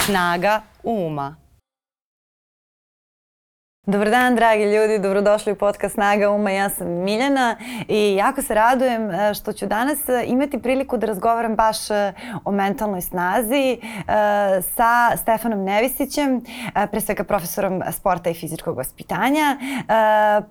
Snaga uma. Dobar dan, dragi ljudi, dobrodošli u podcast Snaga Uma. Ja sam Miljana i jako se radujem e, što ću danas e, imati priliku da razgovaram baš e, o mentalnoj snazi sa Stefanom Nevisićem, pre svega profesorom sporta i fizičkog vaspitanja,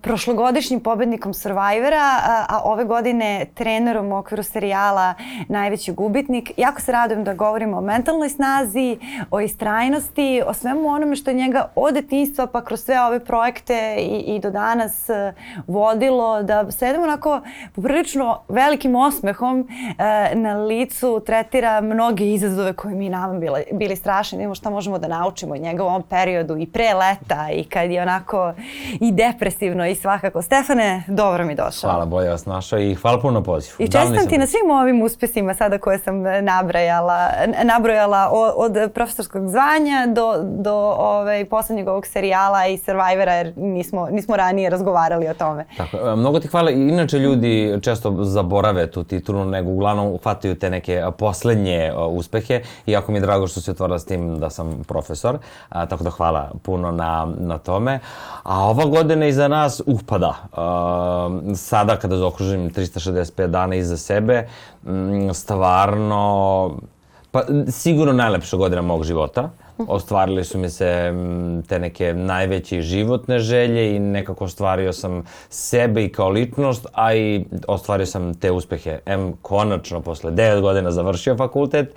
prošlogodišnjim pobednikom Survivora, a ove godine trenerom u okviru serijala Najveći gubitnik. Jako se radujem da govorimo o mentalnoj snazi, o istrajnosti, o svemu onome što je njega od detinjstva pa kroz sve ove projekte i, i do danas e, vodilo da sedemo onako poprilično velikim osmehom e, na licu tretira mnoge izazove koje mi nama bili, bili strašni. Nemo šta možemo da naučimo od njega u ovom periodu i pre leta i kad je onako i depresivno i svakako. Stefane, dobro mi došao. Hvala, bolje vas našao i hvala puno pozivu. I čestam ti na svim ovim uspesima sada koje sam nabrajala, nabrojala od, od profesorskog zvanja do, do ovaj, poslednjeg ovog serijala i Survivor Survivora jer nismo, nismo ranije razgovarali o tome. Tako, e, mnogo ti hvala. Inače ljudi često zaborave tu titulu, nego uglavnom uhvataju te neke poslednje uspehe. Iako mi je drago što se otvara s tim da sam profesor. A, tako da hvala puno na, na tome. A ova godina iza nas, uh pa da. A, sada kada zaokružim 365 dana iza sebe, stvarno, pa sigurno najlepša godina mog života ostvarile su mi se te neke najveće životne želje i nekako ostvario sam sebe i kao ličnost, a i ostvario sam te uspehe. M konačno posle 9 godina završio fakultet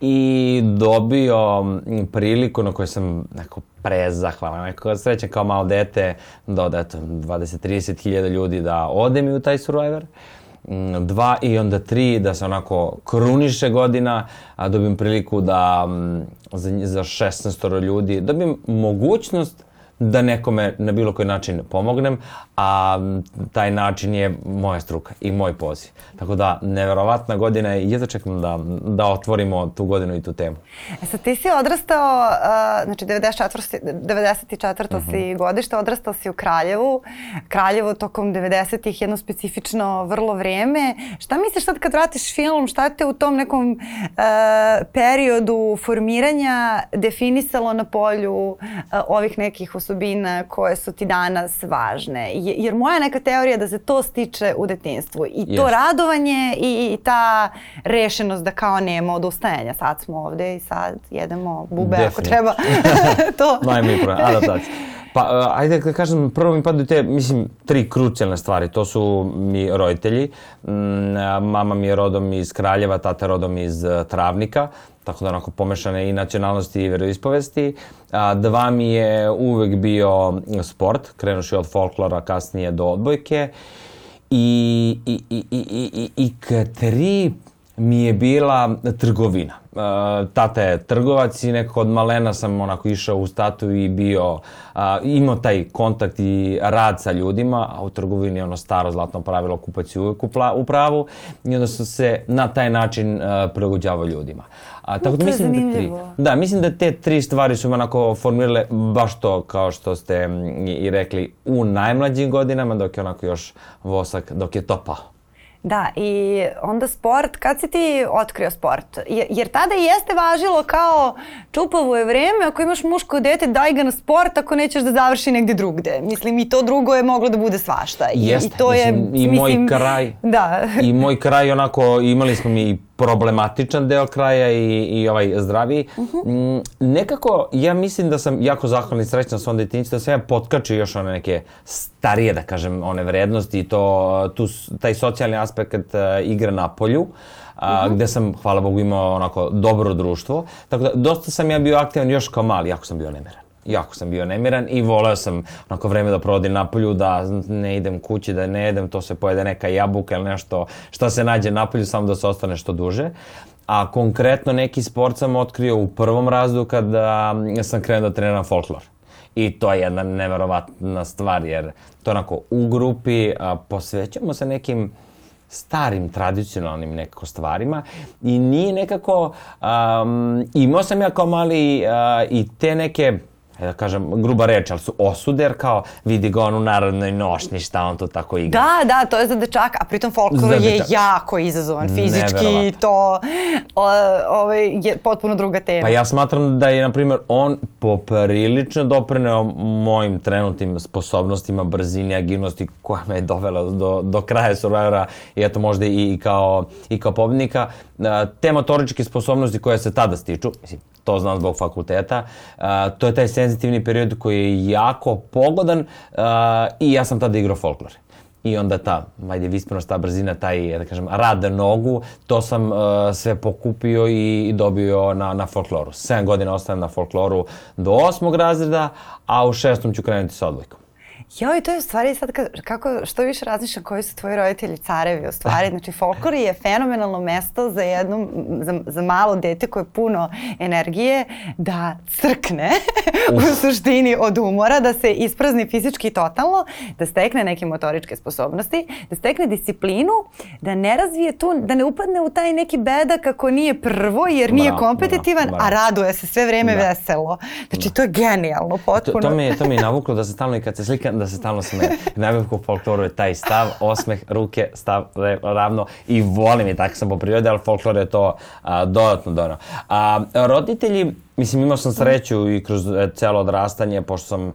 i dobio priliku na kojoj sam neko prezahvalan, neko srećan kao malo dete da od eto 20-30 hiljada ljudi da odem i u taj Survivor. Uh, dva i onda tri, da se onako kruniše godina, a dobijem priliku da mm, za, za 16 ljudi dobijem mogućnost da nekome na bilo koji način pomognem, a taj način je moja struka i moj poziv. Tako da, neverovatna godina je jedva čekam da, da otvorimo tu godinu i tu temu. E sad, ti si odrastao, uh, znači 94. 94. Uh -huh. si godište, odrastao si u Kraljevu. Kraljevo tokom 90-ih jedno specifično vrlo vreme. Šta misliš sad kad vratiš film, šta te u tom nekom uh, periodu formiranja definisalo na polju uh, ovih nekih osobina koje su ti danas važne? Jer moja neka teorija je da se to stiče u detinstvu. I to yes. radovanje i, i ta rešenost da kao nema odustajanja. Sad smo ovde i sad jedemo bube ako treba. to. Najmi problem, adaptacija. Pa, uh, ajde da kažem, prvo mi padaju te, mislim, tri krucijalne stvari. To su mi roditelji. Mm, mama mi je rodom iz Kraljeva, tata rodom iz uh, Travnika tako da onako pomešane i nacionalnosti i veroispovesti. A, dva mi je uvek bio sport, krenuši od folklora kasnije do odbojke. I, i, i, i, i, i k tri mi je bila trgovina. Uh, tata je trgovac i nekako od malena sam onako išao u statu i bio, imao taj kontakt i rad sa ljudima, a u trgovini je ono staro zlatno pravilo kupac je uvek u pravu i onda sam se na taj način uh, prilagođavao ljudima. A, tako da mislim da tri, da, mislim da te tri stvari su me onako formirale baš to kao što ste i, i rekli u najmlađim godinama dok je onako još vosak, dok je topao. Da, i onda sport, kad si ti otkrio sport? Jer, tada jeste važilo kao čupavo je vreme, ako imaš muško dete, daj ga na sport ako nećeš da završi negde drugde. Mislim, i to drugo je moglo da bude svašta. I, jeste, i to mislim, je, i mislim, moj kraj. Da. I moj kraj onako, imali smo mi problematičan deo kraja i, i ovaj zdraviji. Uh mhm. -huh. Nekako, ja mislim da sam jako zahvalan i srećan svom detinjstvu, da sam ja potkačio još one neke starije, da kažem, one vrednosti i to, tu, taj socijalni aspekt uh, igre na polju. a, uh mhm. -huh. gde sam, hvala Bogu, imao onako dobro društvo. Tako da, dosta sam ja bio aktivan još kao mali, jako sam bio nemiran jako sam bio nemiran i voleo sam onako vreme da provodim napolju, da ne idem kući, da ne jedem, to se pojede neka jabuka ili nešto šta se nađe napolju, samo da se ostane što duže. A konkretno neki sport sam otkrio u prvom razdu kada sam krenuo da treniram folklor. I to je jedna neverovatna stvar, jer to onako u grupi a, posvećamo se nekim starim tradicionalnim nekako stvarima i nije nekako um, imao sam ja kao mali uh, i te neke da kažem, gruba reč, ali su osude, jer kao vidi ga on u narodnoj nošnji, šta on tu tako igra. Da, da, to je za dečaka, a pritom folklor je jako izazovan, fizički, to o, ovaj, je potpuno druga tema. Pa ja smatram da je, na primjer, on poprilično doprineo mojim trenutnim sposobnostima, brzini, agilnosti koja me je dovela do, do kraja Survivora i eto možda i, i, kao, i kao pobednika. E, Te motoričke sposobnosti koje se tada stiču, mislim, to znam zbog fakulteta, e, to je taj senzitivni period koji je jako pogodan e, i ja sam tada igrao folklore. I onda ta, ajde, visprenost, ta brzina, taj, da kažem, rad nogu, to sam uh, sve pokupio i dobio na, na folkloru. 7 godina ostajem na folkloru do osmog razreda, a u šestom ću krenuti sa odbojkom. Jo, i to je u stvari sad kako, što više razmišljam koji su tvoji roditelji carevi u stvari. Znači, folklor je fenomenalno mesto za jedno, za, za malo dete koje je puno energije da crkne u suštini od umora, da se isprazni fizički totalno, da stekne neke motoričke sposobnosti, da stekne disciplinu, da ne razvije tu, da ne upadne u taj neki bedak ako nije prvo jer nije Bravo, kompetitivan, bravo, a bravo. raduje se sve vreme Da. veselo. Znači, to je genijalno, To, potpuno. to, mi je, to mi je navuklo da se stalno i kad se slika, da se stalno smeje. Najbolje u folkloru je taj stav, osmeh, ruke, stav re- ravno i volim i tako sam po prirodi, ali folklor je to a, dodatno donao. A, roditelji, mislim imao sam sreću i kroz e, celo odrastanje, pošto sam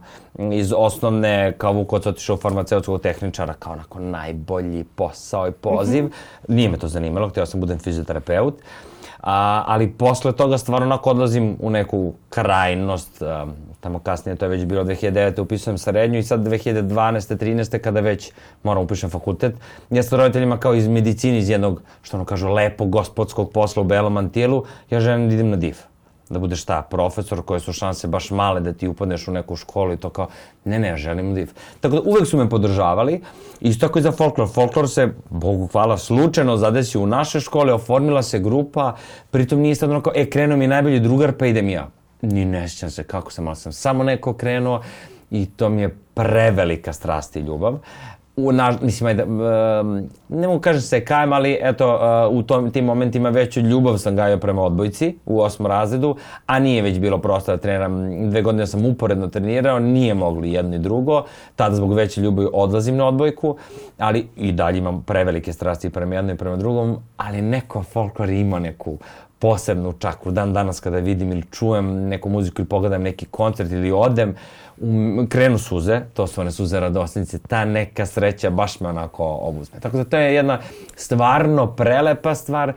iz osnovne kao Vukovac otišao u farmaceutskog tehničara kao onako najbolji posao i poziv. Nije me to zanimalo, htio sam budem fizioterapeut. A, ali posle toga stvarno onako odlazim u neku krajnost, a, tamo kasnije to je već bilo 2009. upisujem srednju i sad 2012. 13. kada već moram upišem fakultet. Ja sa roditeljima kao iz medicine, iz jednog, što ono kažu, lepog gospodskog posla u belom antijelu, ja želim da idem na div da budeš šta, profesor, koje su šanse baš male da ti upadneš u neku školu i to kao, ne, ne, želim div. Tako da uvek su me podržavali, isto tako i za folklor. Folklor se, Bogu hvala, slučajno zadesio u naše škole, oformila se grupa, pritom nije ono kao, e, krenuo mi najbolji drugar, pa idem ja. Ni ne sjećam se kako sam, ali sam samo neko krenuo i to mi je prevelika strast i ljubav. U, na, mislim, ajde, ne mogu kažem se kajem, ali eto, uh, u tom, tim momentima veću ljubav sam gajao prema odbojci u osmom razredu, a nije već bilo prosto da treniram. Dve godine sam uporedno trenirao, nije mogli jedno i drugo. Tada zbog veće ljubavi odlazim na odbojku, ali i dalje imam prevelike strasti prema jednom i prema drugom, ali neko folklor ima neku posebnu čakru. Dan danas kada vidim ili čujem neku muziku ili pogledam neki koncert ili odem, um, krenu suze, to su one suze radosnice, ta neka sreća baš me onako obuzme. Tako da to je jedna stvarno prelepa stvar,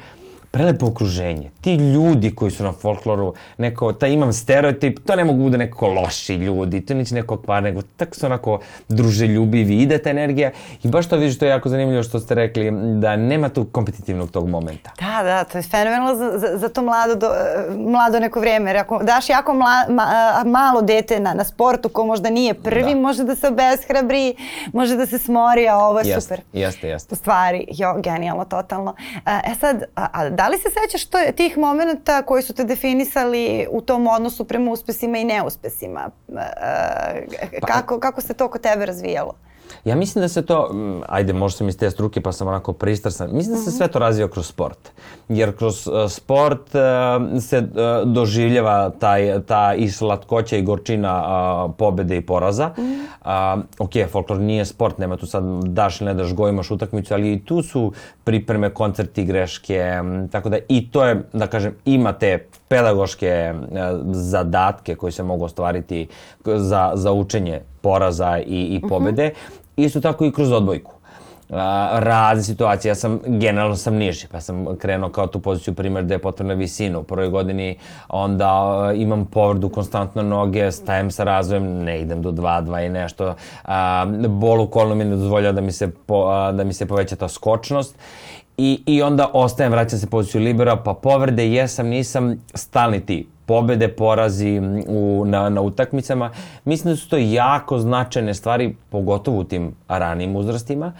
prelepo okruženje. Ti ljudi koji su na folkloru, neko, ta imam stereotip, to ne mogu bude neko loši ljudi, to neće neko kvar, nego tako su onako druželjubivi, ide ta energija i baš to vidiš, to je jako zanimljivo što ste rekli, da nema tu kompetitivnog tog momenta. Da, da, to je fenomenalno za, za, za to mlado, do, mlado neko vrijeme. Jer ako daš jako mla, ma, malo dete na, na sportu ko možda nije prvi, Da. može da se obeshrabri, može da se smori, a ovo je Jeste, super. jeste, jeste. U stvari, jo, genijalno, totalno. A, E sad, a, a da li se sećaš to, tih momenta koji su te definisali u tom odnosu prema uspesima i neuspesima? A, Pa- kako, kako se to kod tebe razvijalo? Ja mislim da se to, mm, ajde, možda sam iz te struke pa sam onako pristrasan, mislim da se sve to razvija kroz sport. Jer kroz uh, sport uh, se uh, doživljava taj, ta i slatkoća i gorčina uh, pobede i poraza. Uh, ok, folklor nije sport, nema tu sad daš ili ne daš go, imaš utakmicu, ali i tu su pripreme, koncerti, greške, mm, tako da i to je, da kažem, ima te pedagoške zadatke koji se mogu ostvariti za, za učenje poraza i, i pobede. Isto tako i kroz odbojku. A, razne situacije, ja sam, generalno sam niži, pa sam krenuo kao tu poziciju primjer gde je potrebna visina. U prvoj godini onda a, imam povrdu konstantno noge, stajem sa razvojem, ne idem do 2, 2 i nešto. A, bol u kolnu mi ne dozvoljava da mi se, po, a, da mi se poveća ta skočnost. I, I onda ostajem, vraćam se poziciju libera, pa povrede, jesam, nisam, stalni ti pobede, porazi u, na, na utakmicama. Mislim da su to jako značajne stvari, pogotovo u tim ranim uzrastima.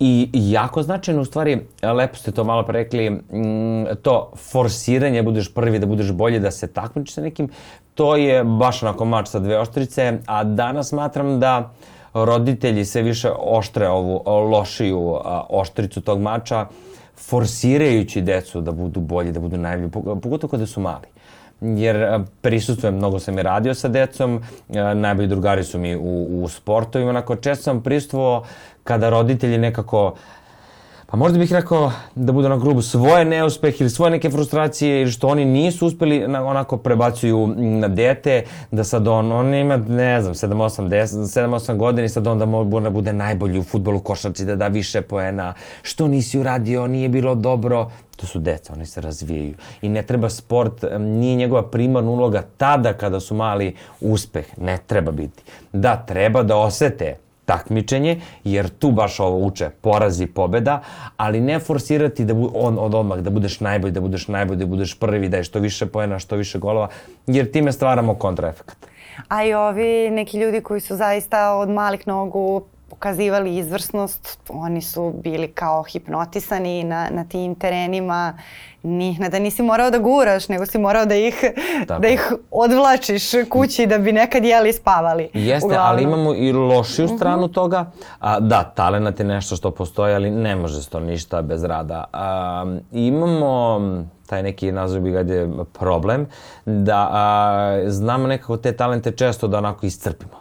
I jako značajno, u stvari, lepo ste to malo pre rekli, m, to forsiranje, budeš prvi, da budeš bolji, da se takmičiš sa nekim, to je baš onako mač sa dve oštrice, a danas smatram da roditelji sve više oštre ovu lošiju oštricu tog mača, forsirajući decu da budu bolji, da budu najbolji, pog- pogotovo kada su mali. Jer prisustujem, mnogo sam i radio sa decom, najbolji drugari su mi u, u sportu i onako često sam prisutovao kada roditelji nekako pa možda bih rekao da bude na grubu svoje neuspehe ili svoje neke frustracije ili što oni nisu uspeli onako prebacuju na dete, da sad on, on ima, ne znam, 7-8 7-8 godina i sad on da može bude najbolji u futbolu, košarci, da da više poena, što nisi uradio, nije bilo dobro, to su deca, oni se razvijaju. I ne treba sport, nije njegova primarna uloga tada kada su mali uspeh, ne treba biti. Da, treba da osete takmičenje, jer tu baš ovo uče porazi pobeda, ali ne forsirati da bu, on, od odmah, da budeš najbolji, da budeš najbolji, da budeš prvi, da je što više poena, što više golova, jer time stvaramo kontraefekat. A i ovi neki ljudi koji su zaista od malih nogu pokazivali izvrsnost, oni su bili kao hipnotisani na, na tim terenima, Ni, da nisi morao da guraš, nego si morao da ih, Tako. da ih odvlačiš kući da bi nekad jeli i spavali. Jeste, Uglavnom. ali imamo i lošiju mhm. stranu uh -huh. toga. A, da, talenat je nešto što postoji, ali ne može se to ništa bez rada. A, imamo taj neki nazov bi ga je problem, da a, znamo nekako te talente često da onako iscrpimo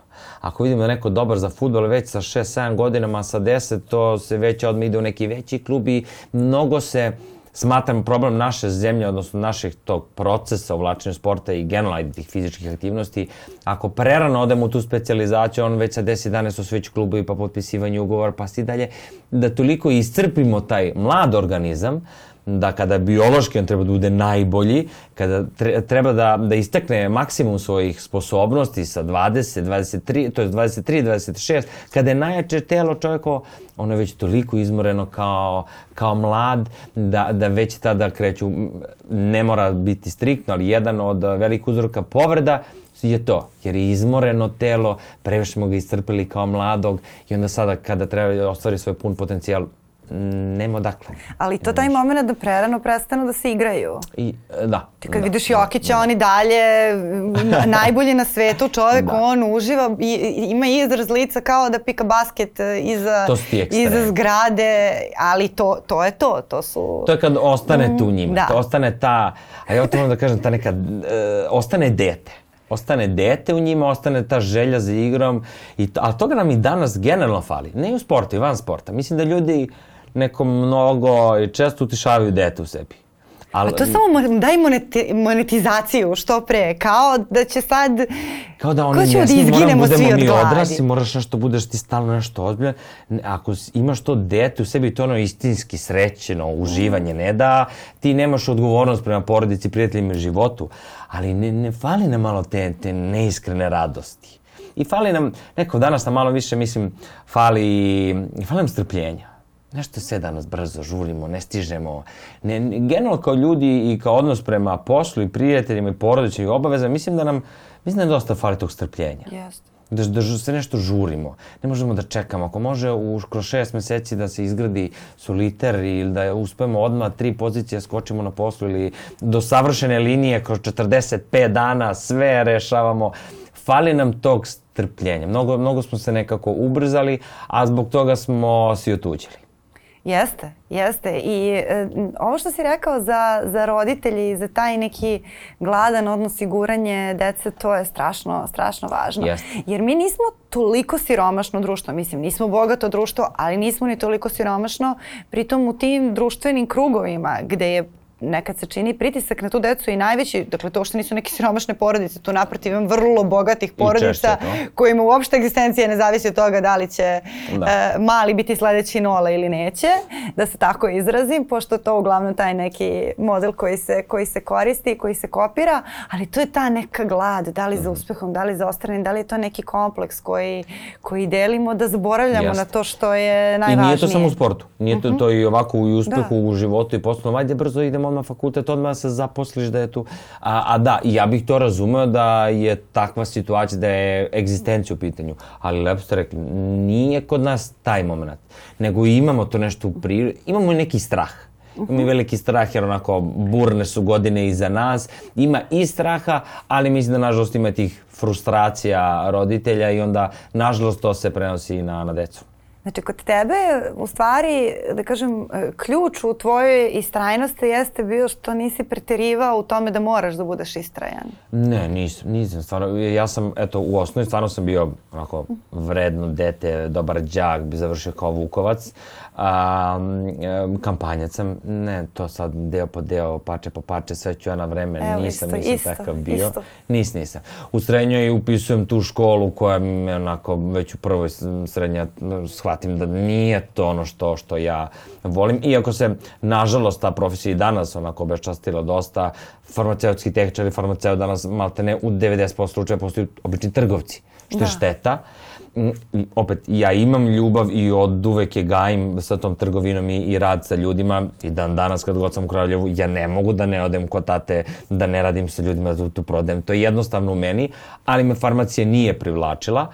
ako vidimo da neko dobar za futbol već sa 6-7 godinama, sa 10, to se već odmah ide u neki veći klub i mnogo se smatram problem naše zemlje, odnosno naših tog procesa uvlačenja sporta i generalno tih fizičkih aktivnosti, ako prerano odemo u tu specializaciju, on već sa 10 dana su već klubovi pa potpisivanje ugovora pa sti dalje, da toliko iscrpimo taj mlad organizam, da kada biološki on treba da bude najbolji, kada treba da, da istekne maksimum svojih sposobnosti sa 20, 23, to je 23, 26, kada je najjače telo čovjeko, ono je već toliko izmoreno kao, kao mlad, da, da već tada kreću, ne mora biti striktno, ali jedan od velikih uzroka povreda je to, jer je izmoreno telo, previše smo ga iscrpili kao mladog i onda sada kada treba da ostvari svoj pun potencijal, nema odakle. Ali to taj moment da prerano prestanu da se igraju. I, e, da. Ti kad da, vidiš Jokića, da. oni dalje najbolji na svetu, čovjek, da. on uživa, i, ima izraz lica kao da pika basket e, iza, iza zgrade, ali to, to je to, to su... To je kad ostane tu mm, njima, da. to ostane ta, a ja to moram da kažem, ta neka, uh, ostane dete ostane dete u njima, ostane ta želja za igrom, i to, ali toga nam i danas generalno fali. Ne u sportu, i van sporta. Mislim da ljudi neko mnogo i često utišavaju dete u sebi. Ali, A to samo daj moneti, monetizaciju što pre, kao da će sad... Kao da oni ne da izginemo budemo svi od mi odrasli, moraš nešto, budeš ti stalno nešto ozbiljan. Ako imaš to dete u sebi, to ono istinski srećeno uživanje, ne da ti nemaš odgovornost prema porodici, prijateljima i životu, ali ne, ne fali nam malo te, te neiskrene radosti. I fali nam, neko danas nam malo više, mislim, fali, fali nam strpljenja nešto sve danas brzo žurimo, ne stižemo. Ne, ne, generalno kao ljudi i kao odnos prema poslu i prijateljima i porodičnim i obavezama, mislim da nam, mislim da nam dosta fali tog strpljenja. Jeste. Da, da se nešto žurimo. Ne možemo da čekamo. Ako može u, kroz šest meseci da se izgradi soliter ili da uspemo odmah tri pozicije skočimo na poslu ili do savršene linije kroz 45 dana sve rešavamo. Fali nam tog strpljenja. Mnogo, mnogo smo se nekako ubrzali, a zbog toga smo si otuđili. Jeste, jeste. I e, ovo što si rekao za, za roditelji i za taj neki gladan odnos i guranje dece, to je strašno, strašno važno. Jeste. Jer mi nismo toliko siromašno društvo, mislim, nismo bogato društvo, ali nismo ni toliko siromašno, pritom u tim društvenim krugovima gde je nekad se čini pritisak na tu decu i najveći, dakle to što nisu neke siromašne porodice, tu naprotiv imam vrlo bogatih porodica češće, kojima uopšte egzistencija ne zavisi od toga da li će da. Uh, mali biti sledeći nola ili neće, da se tako izrazim, pošto to uglavnom taj neki model koji se, koji se koristi, koji se kopira, ali to je ta neka glad, da li za mhm. uspehom, da li za ostranim, da li je to neki kompleks koji, koji delimo da zaboravljamo Jeste. na to što je najvažnije. I nije to samo u sportu, nije to, -huh. to i ovako u uspehu, da. u životu i poslovno, ajde brzo idemo odmah fakultet, odmah se zaposliš da je tu. A, a da, ja bih to razumeo da je takva situacija, da je egzistencija u pitanju. Ali lepo ste rekli, nije kod nas taj moment. Nego imamo to nešto u prirodi, imamo i neki strah. Ima i veliki strah jer onako burne su godine iza nas. Ima i straha, ali mislim da nažalost ima tih frustracija roditelja i onda nažalost to se prenosi na, na decu. Znači, kod tebe, u stvari, da kažem, ključ u tvojoj istrajnosti jeste bio što nisi preterivao u tome da moraš da budeš istrajan. Ne, nisam, nisam, stvarno, ja sam, eto, u osnovi stvarno sam bio onako vredno dete, dobar džak, bi završio kao Vukovac, a, kampanjac sam, ne, to sad deo po deo, pače po pače, sve ću ja na vreme, Evo, nisam, isto, nisam isto, takav bio. Isto. Nis, nisam. U srednjoj upisujem tu školu koja me onako već u prvoj srednja shvatim da nije to ono što, što ja volim. Iako se, nažalost, ta profesija i danas onako obeščastila dosta, farmaceutski tehničari, farmaceut danas malte ne u 90% slučaja postaju obični trgovci, što da. je šteta opet, ja imam ljubav i od uvek je gajim sa tom trgovinom i, i rad sa ljudima i dan danas kad god sam u Kraljevu, ja ne mogu da ne odem kod tate, da ne radim sa ljudima, da tu prodajem. To je jednostavno u meni, ali me farmacija nije privlačila.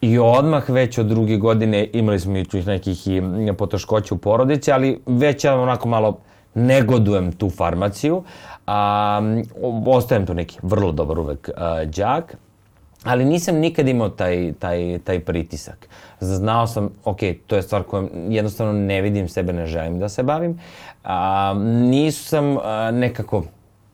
I odmah već od druge godine imali smo i nekih i poteškoća u porodici, ali već ja onako malo negodujem tu farmaciju. A, ostajem tu neki vrlo dobar uvek a, džak ali nisam nikad imao taj, taj, taj pritisak. Znao sam, ok, to je stvar kojom jednostavno ne vidim sebe, ne želim da se bavim. A, nisam a, nekako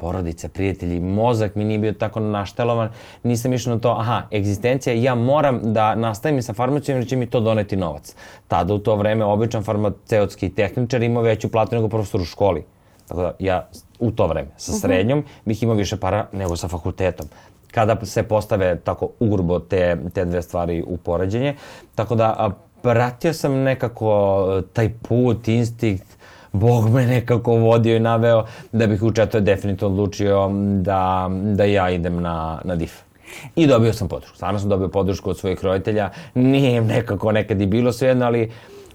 porodice, prijatelji, mozak mi nije bio tako naštelovan, nisam išao na to, aha, egzistencija, ja moram da nastavim sa farmacijom jer će mi to doneti novac. Tada u to vreme običan farmaceutski tehničar imao veću platu nego profesor u školi. Tako da ja u to vreme sa mhm. srednjom bih imao više para nego sa fakultetom kada se postave tako ugrubo te, te dve stvari u poređenje. Tako da pratio sam nekako taj put, instinkt, Bog me nekako vodio i naveo da bih u četvroj definitivno odlučio da, da ja idem na, na DIF. I dobio sam podršku. Stvarno sam dobio podršku od svojih roditelja. Nije im nekako nekad i bilo svejedno, ali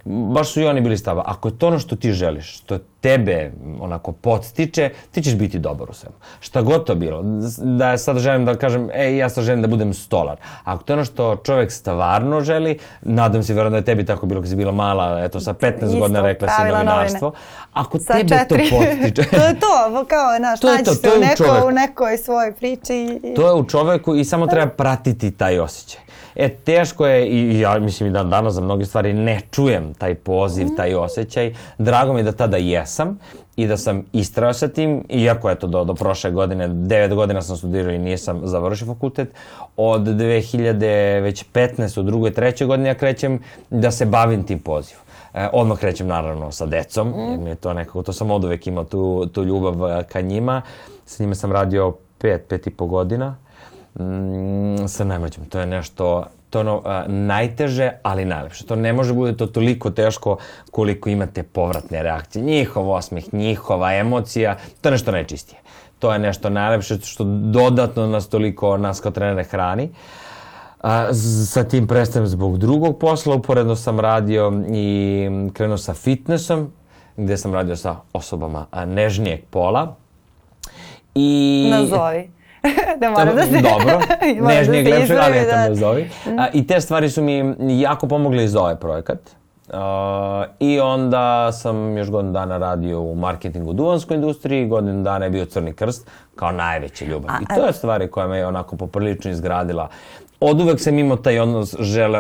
baš su i oni bili stava. Ako je to ono što ti želiš, što tebe onako podstiče, ti ćeš biti dobar u svemu. Šta god to bilo. Da sad želim da kažem, ej, ja sad želim da budem stolar. Ako to je ono što čovek stvarno želi, nadam se vjerojatno da je tebi tako bilo kad si bila mala, eto sa 15 Isto, godina rekla si novinarstvo. Ako sa tebe četiri. to podstiče. to je to, kao, znaš, to naći se u, neko, u nekoj svojoj priči. I... To je u čoveku i samo treba pratiti taj osjećaj. E, teško je i ja mislim i dan danas za mnoge stvari ne čujem taj poziv, taj osjećaj. Drago mi je da tada jesam i da sam istrao sa tim, iako eto do, do prošle godine, 9 godina sam studirao i nisam završio fakultet, od 2000, već 15. u drugoj, trećoj godine ja krećem da se bavim tim pozivom. E, odmah krećem naravno sa decom, mm. jer mi je to nekako, to sam od uvek imao tu, tu ljubav e, ka njima. Sa njima sam radio pet, pet i po godina mm, sa najmlađim. To je nešto, to ono a, najteže, ali najlepše. To ne može bude to toliko teško koliko imate povratne reakcije. Njihov osmeh, njihova emocija, to je nešto najčistije. To je nešto najlepše što dodatno nas toliko, nas kao trenere hrani. A, sa tim prestajem zbog drugog posla, uporedno sam radio i krenuo sa fitnessom, gde sam radio sa osobama nežnijeg pola. I... Nazovi. da moram da se... Dobro, nežnijeg da lepšeg, ali eto da. me zovi. A, I te stvari su mi jako pomogle za ovaj projekat. Uh, I onda sam još godinu dana radio u marketingu u duvanskoj industriji, godinu dana je bio Crni krst kao najveća ljubav. A, I to je stvari koja me je onako poprilično izgradila. Od uvek sam imao taj odnos, žele,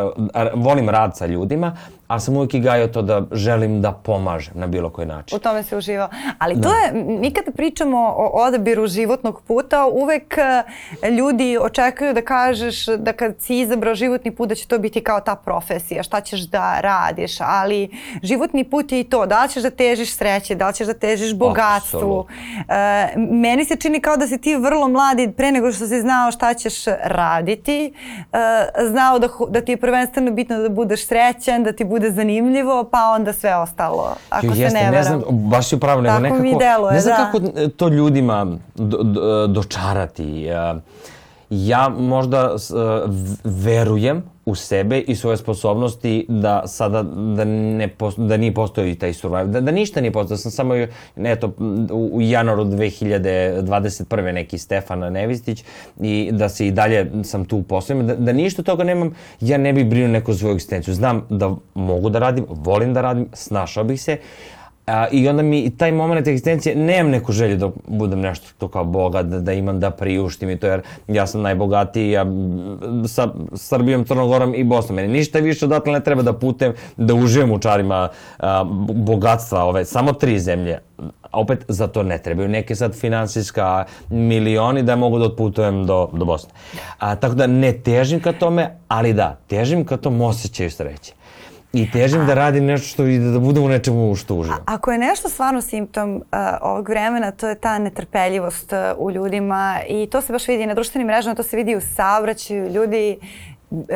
volim rad sa ljudima, ali sam uvijek i gajao to da želim da pomažem na bilo koji način. U tome se uživao. Ali da. to je, mi kada pričamo o odabiru životnog puta, uvek e, ljudi očekuju da kažeš da kad si izabrao životni put da će to biti kao ta profesija, šta ćeš da radiš, ali životni put je i to, da li ćeš da težiš sreće, da li ćeš da težiš bogatstvu. E, meni se čini kao da si ti vrlo mladi pre nego što si znao šta ćeš raditi, e, znao da, da ti je prvenstveno bitno da budeš srećan, da ti bude zanimljivo, pa onda sve ostalo, ako Jeste, se ne varam. Ne znam, baš je upravo, nego nekako, mi deluje, ne znam da. kako to ljudima do, do, dočarati. Ja možda verujem u sebe i svoje sposobnosti da sada da ne posto, da nije postojao taj survival, da, da ništa nije postojao, sam samo eto u, u januaru 2021. neki Stefan Nevistić i da se i dalje sam tu poslovima, da, da ništa toga nemam, ja ne bih brinuo neku svoju egzistenciju. Znam da mogu da radim, volim da radim, snašao bih se, A, I onda mi taj moment egzistencije, nemam neku želju da budem nešto to kao bogat, da, da imam da priuštim i to, jer ja sam najbogatiji, ja sa Srbijom, Crnogorom i Bosnom. Meni ništa više odatle ne treba da putem, da uživam u čarima a, bogatstva ove, samo tri zemlje. A opet za to ne trebaju neke sad finansijska milioni da mogu da otputujem do, do Bosne. A, tako da ne težim ka tome, ali da, težim ka tom osjećaju sreće. I težim da radim nešto što ide, da budem u nečemu što uživam. Ako je nešto stvarno simptom uh, ovog vremena, to je ta netrpeljivost uh, u ljudima i to se baš vidi na društvenim mrežama, to se vidi u saobraćaju. Ljudi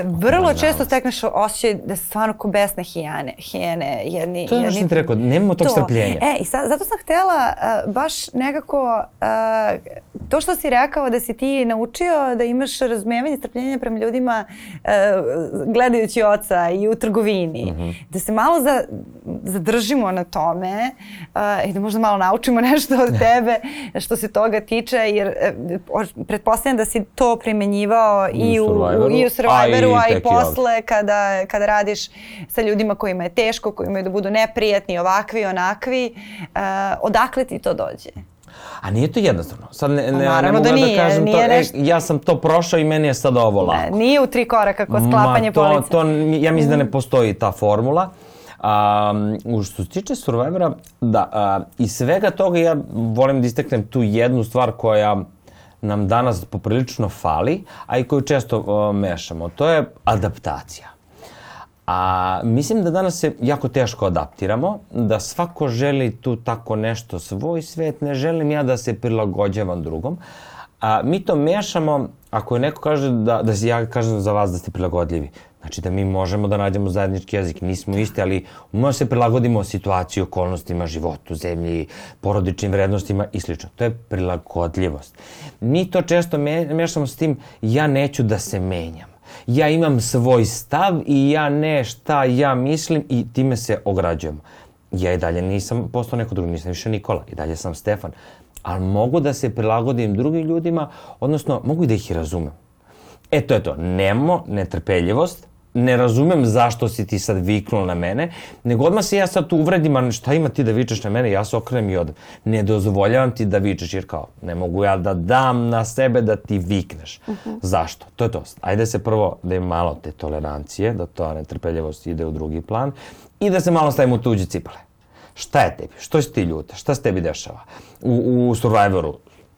vrlo često stekneš osjećaj da se stvarno ko besne hijane, hijene, jedni... To je jedni, što ti rekao, nemamo tog to. strpljenja. E, i sad, zato sam htela uh, baš nekako, uh, to što si rekao da si ti naučio da imaš razumevanje strpljenja prema ljudima uh, gledajući oca i u trgovini, mm -hmm. da se malo za, zadržimo na tome uh, i da možda malo naučimo nešto od tebe što se toga tiče, jer uh, pretpostavljam da si to primenjivao i u, u, i u Survivoru, Viberu, a i posle kada, kada radiš sa ljudima kojima je teško, koji imaju da budu neprijatni, ovakvi, onakvi, uh, odakle ti to dođe? A nije to jednostavno. Sad ne, ne, ne mogu da, nije, da kažem to, neš... e, ja sam to prošao i meni je sad ovo lako. Ne, nije u tri koraka kod sklapanje Ma, to, police. To, ja mislim mm. da ne mhm. postoji ta formula. Um, što se tiče Survivora, da, uh, iz svega toga ja volim da isteknem tu jednu stvar koja nam danas poprilično fali, a i koju često o, mešamo. To je adaptacija. A mislim da danas se jako teško adaptiramo, da svako želi tu tako nešto svoj svet, ne želim ja da se prilagođavam drugom. A mi to mešamo, ako neko kaže da, da ja kažem za vas da ste prilagodljivi, Znači da mi možemo da nađemo zajednički jezik, nismo isti, ali možemo se prilagodimo situaciji, okolnostima, životu, zemlji, porodičnim vrednostima i sl. To je prilagodljivost. Mi to često me, mešamo s tim, ja neću da se menjam. Ja imam svoj stav i ja ne šta ja mislim i time se ograđujem. Ja i dalje nisam postao neko drugi, nisam više Nikola, i dalje sam Stefan. Ali mogu da se prilagodim drugim ljudima, odnosno mogu i da ih razumem. E to je to, nemo netrpeljivost, ne razumem zašto si ti sad viknuo na mene, nego odmah se ja sad tu uvredim, a šta ima ti da vičeš na mene, ja se okrenem i odem. Ne dozvoljavam ti da vičeš, jer kao, ne mogu ja da dam na sebe da ti vikneš. Uh mhm. -huh. Zašto? To je to. Ajde se prvo da je malo te tolerancije, da to netrpeljivost ide u drugi plan i da se malo stavimo u tuđe cipale. Šta je tebi? Što si ti ljuta? Šta se tebi dešava? U, u Survivoru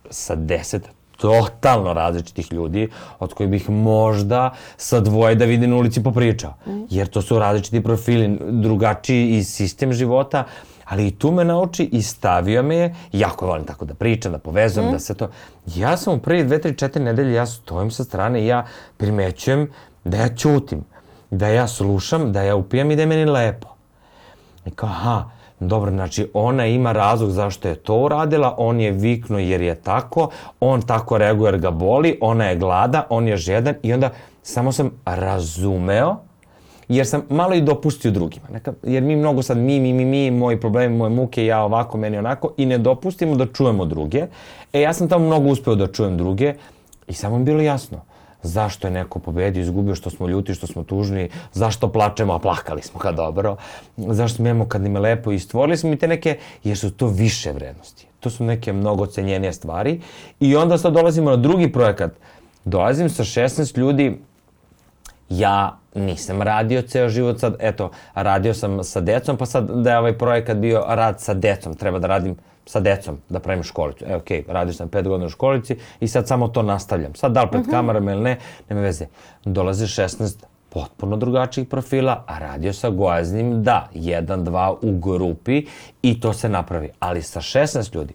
sa deset totalno različitih ljudi od kojih bih možda sa dvoje da vidim na ulici popričao. Jer to su različiti profili, drugačiji i sistem života, ali i tu me nauči i stavio me je, jako volim tako da pričam, da povezujem, mm. da se to... Ja sam u prvi dve, tri, četiri nedelje, ja stojim sa strane i ja primećujem da ja ćutim, da ja slušam, da ja upijam i da je meni lepo. I kao, aha, Dobro, znači ona ima razlog zašto je to uradila, on je viknuo jer je tako, on tako reaguje jer ga boli, ona je glada, on je žedan i onda samo sam razumeo jer sam malo i dopustio drugima. Neka, jer mi mnogo sad mi, mi, mi, mi, moji problemi, moje muke, ja ovako, meni onako i ne dopustimo da čujemo druge. E, ja sam tamo mnogo uspeo da čujem druge i samo mi bilo jasno zašto je neko pobedio, izgubio, što smo ljuti, što smo tužni, zašto plačemo, a plakali smo kad dobro, zašto smijemo kad im je lepo i stvorili smo i te neke, jer su to više vrednosti. To su neke mnogo cenjenije stvari. I onda sad dolazimo na drugi projekat. Dolazim sa 16 ljudi, ja nisam radio ceo život sad, eto, radio sam sa decom, pa sad da je ovaj projekat bio rad sa decom, treba da radim sa decom da pravim školicu. E, okej, okay, radio sam pet godina u školici i sad samo to nastavljam. Sad da li pred uh mhm. -huh. kamerama ili ne, nema veze. Dolaze 16 potpuno drugačijih profila, a radio sa gojaznim, da, jedan, dva u grupi i to se napravi. Ali sa 16 ljudi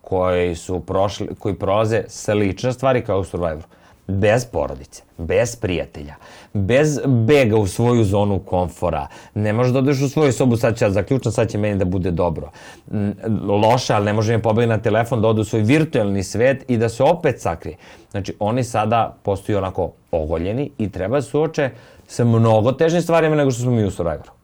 koji su prošli, koji prolaze slične stvari kao u Survivoru, bez porodice, bez prijatelja, bez bega u svoju zonu komfora. Ne možeš da odeš u svoju sobu, sad će ja zaključam, sad će meni da bude dobro. Loše, ali ne može mi pobegati na telefon da ode u svoj virtualni svet i da se opet sakrije. Znači, oni sada postaju onako ogoljeni i treba da suoče sa mnogo težnim stvarima nego što smo mi u Survivoru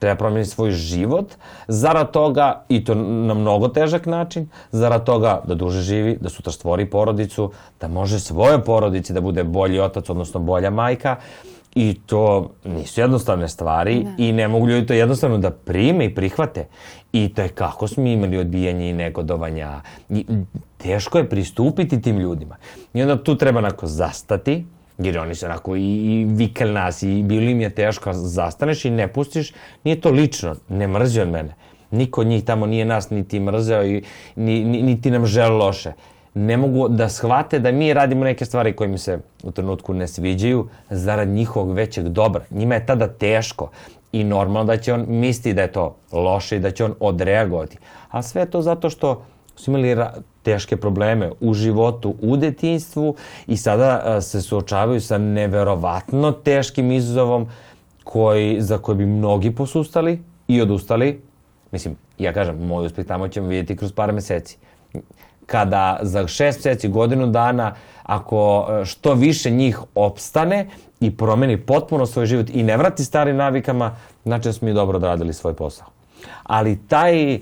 treba promijeniti svoj život, zarad toga, i to na mnogo težak način, zarad toga da duže živi, da sutra stvori porodicu, da može svoje porodici da bude bolji otac, odnosno bolja majka. I to nisu jednostavne stvari ne. i ne mogu ljudi to jednostavno da prime i prihvate. I to je kako smo imali odbijanje i negodovanja. I teško je pristupiti tim ljudima. I onda tu treba onako zastati, jer oni su onako i, i vikali nas i bilo im je teško, zastaneš i ne pustiš, nije to lično, ne mrzi od mene. Niko od njih tamo nije nas niti mrzeo i ni, ni, niti nam žele loše ne mogu da shvate da mi radimo neke stvari koje mi se u trenutku ne sviđaju zarad njihovog većeg dobra. Njima je tada teško i normalno da će on misliti da je to loše i da će on odreagovati. A sve to zato što su imali teške probleme u životu, u detinstvu i sada se suočavaju sa neverovatno teškim izazovom koji, za koje bi mnogi posustali i odustali. Mislim, ja kažem, moj uspeh tamo ćemo vidjeti kroz par meseci kada za šest meseci, godinu dana, ako e, što više njih opstane i promeni potpuno svoj život i ne vrati starim navikama, znači da smo mi dobro odradili svoj posao. Ali taj,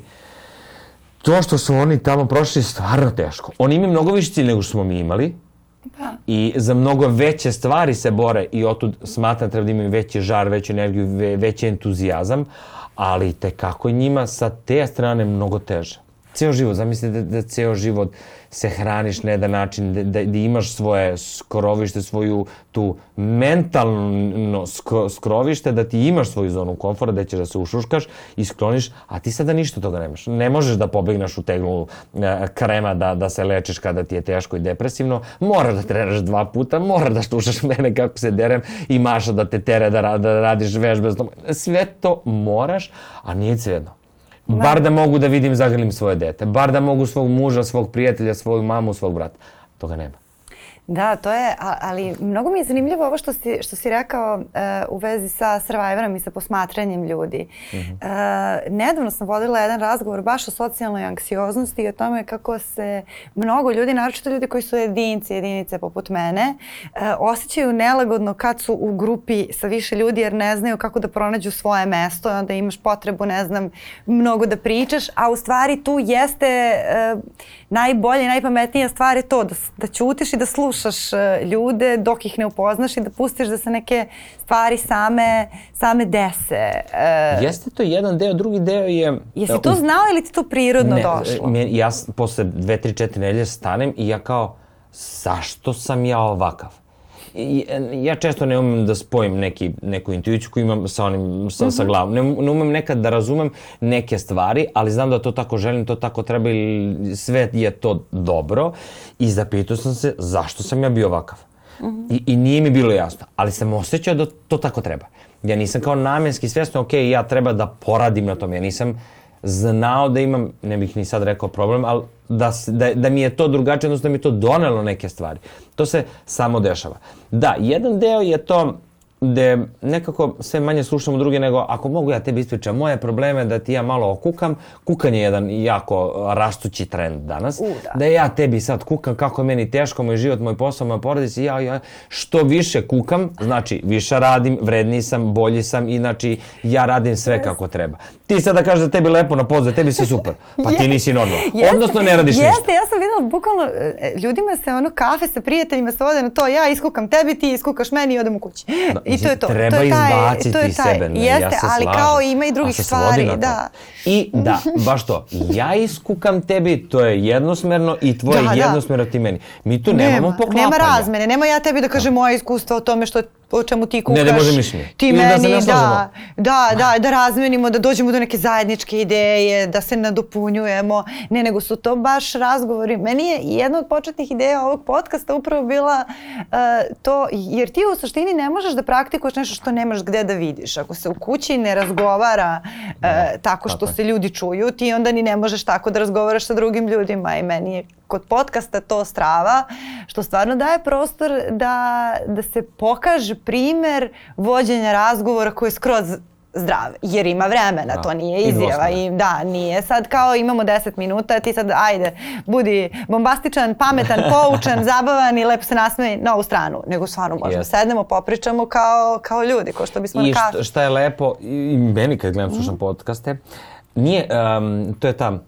to što su oni tamo prošli je stvarno teško. Oni imaju mnogo više cilj nego što smo mi imali, Da. I za mnogo veće stvari se bore i otud smatram treba da imaju veći žar, veću energiju, ve, veći entuzijazam, ali te kako njima sa te strane mnogo teže ceo život, zamislite da, da ceo život se hraniš na jedan način, da, da, da imaš svoje skrovište, svoju tu mentalno skro, skrovište, da ti imaš svoju zonu komfora, da ćeš da se ušuškaš i skloniš, a ti sada ništa toga nemaš. Ne možeš da pobegneš u teglu e, krema da, da se lečiš kada ti je teško i depresivno, moraš da trenaš dva puta, moraš da slušaš mene kako se derem i maša da te tere da, da radiš vežbe. Sve to moraš, a nije jedno Bar da mogu da vidim zagrlim svoje dete. Bar da mogu svog muža, svog prijatelja, svoju mamu, svog brata. Toga nema. Da, to je, ali mnogo mi je zanimljivo ovo što si, što si rekao uh, u vezi sa Survivorom i sa posmatranjem ljudi. Mm -hmm. uh, nedavno sam vodila jedan razgovor baš o socijalnoj anksioznosti i o tome kako se mnogo ljudi, naročito ljudi koji su jedinci, jedinice poput mene, uh, osjećaju nelagodno kad su u grupi sa više ljudi jer ne znaju kako da pronađu svoje mesto i onda imaš potrebu, ne znam, mnogo da pričaš, a u stvari tu jeste najbolje, najpametnija stvar je to da, da ćutiš i da slušaš e, ljude dok ih ne upoznaš i da pustiš da se neke stvari same, same dese. Uh, Jeste to jedan deo, drugi deo je... Jesi to znao ili ti to prirodno ne, došlo? Ne, ja posle dve, tri, četiri nedelje stanem i ja kao, zašto sam ja ovakav? Ja često ne umem da spojim neki, neku intuiciju koju imam sa onim, sa, mm -hmm. sa mhm. glavom. Ne, ne umem nekad da razumem neke stvari, ali znam da to tako želim, to tako treba ili sve je to dobro. I zapitao sam se zašto sam ja bio ovakav. Mm -hmm. I, I nije mi bilo jasno, ali sam osjećao da to tako treba. Ja nisam kao namenski svjesno, ok, ja treba da poradim na tom. Ja nisam znao da imam, ne bih ni sad rekao problem, ali da, da, da mi je to drugačije, odnosno da mi je to donelo neke stvari. To se samo dešava. Da, jedan deo je to gde nekako sve manje slušamo druge nego ako mogu ja tebi ispričam moje probleme da ti ja malo okukam, kukanje je jedan jako rastući trend danas, U, da. da ja tebi sad kukam kako je meni teško, moj život, moj posao, moja porodica, ja, ja, što više kukam, znači više radim, vredniji sam, bolji sam i znači ja radim sve kako treba. Ti sada kažeš da tebi lepo na pozu, da tebi se super, pa ti nisi normalno. Odnosno ne radiš jeste, ništa. Jeste, ja sam videla bukvalno, e, ljudima se ono kafe sa prijateljima se ode na to, ja iskukam tebi, ti iskukaš meni i odem u kući. Da, I to je to. Treba to je taj, izbaciti to je taj, sebe. Ne, jeste, ja se ali slažem. kao ima i drugih stvari. Da. I da, baš to. Ja iskukam tebi, to je jednosmerno i tvoje da, da. jednosmerno da. ti meni. Mi tu nema, nemamo poklapanja. Nema razmene, nema ja tebi da kažem moje iskustvo o tome što o čemu ti kukaš. Ne, da može mišljenje. Ti Ili meni, da, da, da, da, da razmenimo, da dođemo do neke zajedničke ideje, da se nadopunjujemo. Ne, nego su to baš razgovori. Meni je jedna od početnih ideja ovog podcasta upravo bila uh, to, jer ti u suštini ne možeš da praktikuješ nešto što nemaš gde da vidiš. Ako se u kući ne razgovara uh, tako što tako. se ljudi čuju, ti onda ni ne možeš tako da razgovaraš sa drugim ljudima i meni je kod podcasta to strava, što stvarno daje prostor da, da se pokaže primer vođenja razgovora koji je skroz zdrav, jer ima vremena, da. to nije izjava i da, nije sad kao imamo 10 minuta, ti sad ajde, budi bombastičan, pametan, poučan, zabavan i lepo se nasmeji na ovu stranu, nego stvarno možemo yes. sednemo, popričamo kao, kao ljudi, kao što bismo I na. I šta je lepo, i meni kad gledam, slušam mm. podcaste, nije, um, to je ta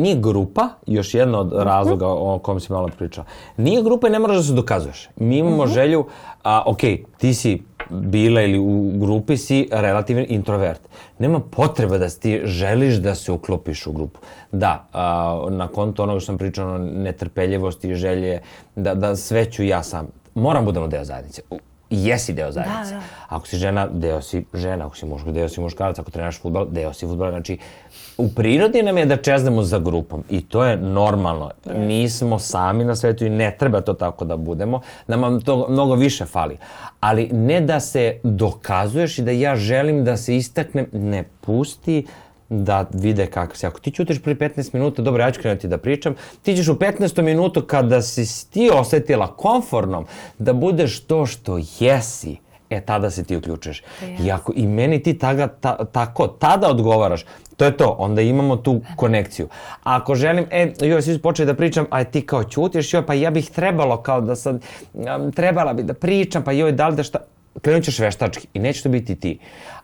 nije grupa, još jedna od mhm. razloga o kom si malo pričao, nije grupa i ne moraš da se dokazuješ. Mi imamo mm -hmm. želju, a, ok, ti si bila ili u grupi si relativan introvert. Nema potreba da ti želiš da se uklopiš u grupu. Da, a, na konto onoga što sam pričao, netrpeljivosti i želje da, da sve ću ja sam. Moram budemo deo zajednice jesi deo zajednice. Da, da. Ako si žena, deo si žena. Ako si muško, deo si muškarac. Ako trenaš futbol, deo si futbol. Znači, u prirodi nam je da čeznemo za grupom i to je normalno. Nismo sami na svetu i ne treba to tako da budemo. Nama to mnogo više fali. Ali ne da se dokazuješ i da ja želim da se istaknem, ne pusti da vide kako si. Ako ti ćutiš pri 15 minuta, dobro, ja ću krenuti da pričam, ti ćeš u 15 minutu kada si ti osetila konfornom da budeš to što jesi, e tada se ti uključeš. Yes. I ako i meni ti taga, ta, tako, tada odgovaraš, to je to, onda imamo tu konekciju. Ako želim, e, joj, svi su počeli da pričam, a ti kao ćutiš, joj, pa ja bih trebalo kao da sad, trebala bi da pričam, pa joj, da li da šta, krenut ćeš veštački i neće to biti ti.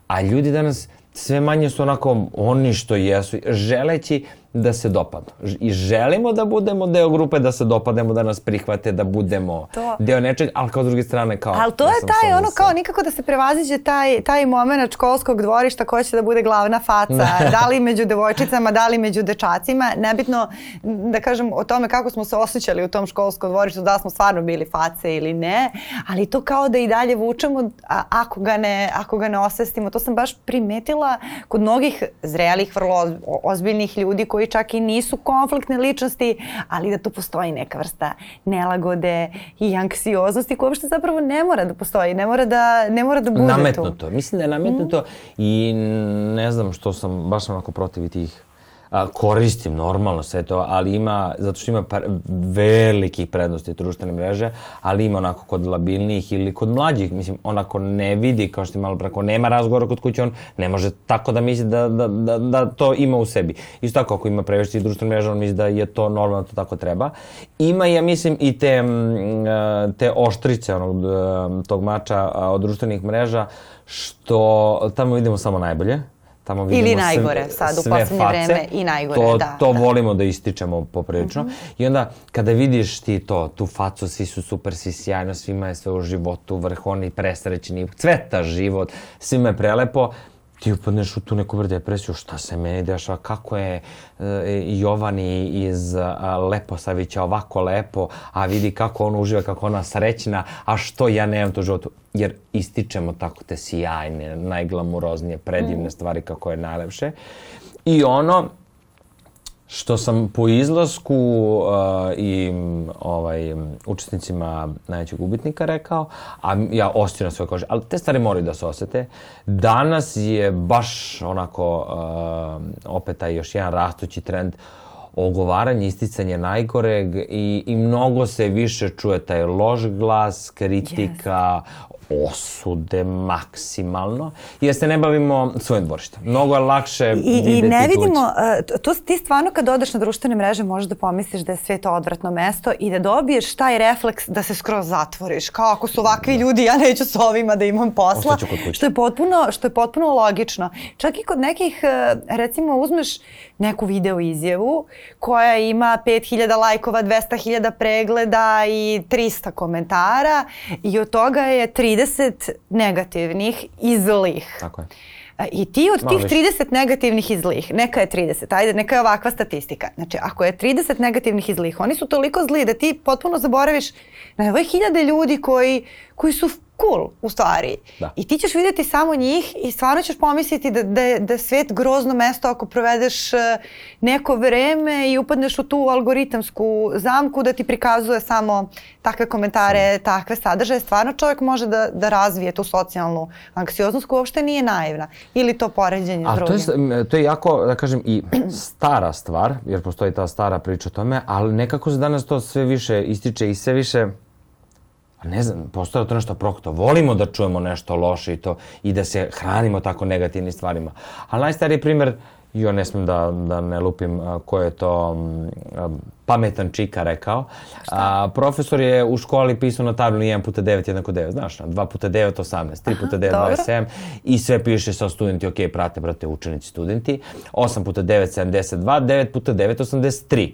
A ljudi danas, sve manje su onako oni što jesu, želeći da se dopadnu. I želimo da budemo deo grupe, da se dopademo, da nas prihvate, da budemo to. deo nečeg, ali kao s druge strane kao... Ali to da je taj ono kao nikako da se prevaziđe taj, taj moment školskog dvorišta ko će da bude glavna faca, da li među devojčicama, da li među dečacima. Nebitno da kažem o tome kako smo se osjećali u tom školskom dvorištu, da smo stvarno bili face ili ne, ali to kao da i dalje vučemo a, ako, ga ne, ako ga ne osvestimo. To sam baš primetila kod mnogih zrelih, vrlo ozbiljnih ljudi koji koji čak i nisu konfliktne ličnosti, ali da tu postoji neka vrsta nelagode i anksioznosti koja uopšte zapravo ne mora da postoji, ne mora da, ne mora da bude nametnuto. tu. Nametnuto. Mislim da je nametnuto mm. i ne znam što sam baš onako protiv tih a, koristim normalno sve to, ali ima, zato što ima par, veliki prednosti društvene mreže, ali ima onako kod labilnijih ili kod mlađih, mislim, onako ne vidi, kao što je malo preko, nema razgovora kod kuće, on ne može tako da misli da, da, da, da to ima u sebi. Isto tako, ako ima previše društvene mreže, on misli da je to normalno, da to tako treba. Ima, ja mislim, i te, te oštrice onog, tog mača od društvenih mreža, što tamo vidimo samo najbolje tamo vidimo Ili najgore sve, sad u poslednje face, vreme i najgore, to, da. To da. volimo da ističemo poprilično. Mm -hmm. I onda kada vidiš ti to, tu facu, svi su super, svi sjajno, svima je sve u životu, vrhoni presrećeni, cveta život, svima je prelepo, ti upadneš u tu neku vrde depresiju, šta se meni dešava, kako je e, Jovani iz a, Leposavića ovako lepo, a vidi kako on uživa, kako ona srećna, a što ja nemam to u životu. Jer ističemo tako te sjajne, najglamuroznije, predivne mm. stvari kako je najlepše. I ono, što sam po izlasku uh, i ovaj, učesnicima najvećeg gubitnika rekao, a ja na svoje kože, ali te stvari moraju da se osete. Danas je baš onako uh, opet taj još jedan rastući trend ogovaranje, isticanje najgoreg i, i mnogo se više čuje taj loš glas, kritika, yes osude maksimalno, jer se ne bavimo svojim dvorištem. Mnogo je lakše I, I ne vidimo, uh, to, ti stvarno kad odeš na društvene mreže možeš da pomisliš da je svet odvratno mesto i da dobiješ taj refleks da se skroz zatvoriš. Kao ako su ovakvi da. ljudi, ja neću s ovima da imam posla. Što je, potpuno, što je potpuno logično. Čak i kod nekih, uh, recimo uzmeš neku video izjavu koja ima 5000 lajkova, 200.000 pregleda i 300 komentara i od toga je 30 negativnih i zlih. Tako je. I ti od Malo tih više. 30 negativnih i zlih, neka je 30, ajde, neka je ovakva statistika. Znači, ako je 30 negativnih i zlih, oni su toliko zli da ti potpuno zaboraviš na ove hiljade ljudi koji, koji su cool u stvari. Da. I ti ćeš videti samo njih i stvarno ćeš pomisliti da, da, da je svet grozno mesto ako provedeš e, neko vreme i upadneš u tu algoritamsku zamku da ti prikazuje samo takve komentare, takve sadržaje. Stvarno čovjek može da, da razvije tu socijalnu anksioznost koja uopšte nije naivna. Ili to poređenje s drugim. To je, to je jako, da kažem, i stara stvar, jer postoji ta stara priča o tome, ali nekako se danas to sve više ističe i sve više ne znam, postoje to nešto prokto. Volimo da čujemo nešto loše i to i da se hranimo tako negativnim stvarima. Ali najstariji primer, jo ne smem da, da ne lupim ko je to a, pametan čika rekao. A, profesor je u školi pisao na tablu 1 puta 9 jednako 9, znaš, 2 puta 9 18, 3 puta 9 27 i sve piše sa studenti, ok, prate, prate učenici studenti, 8 puta 9 72, 9 puta 9 83.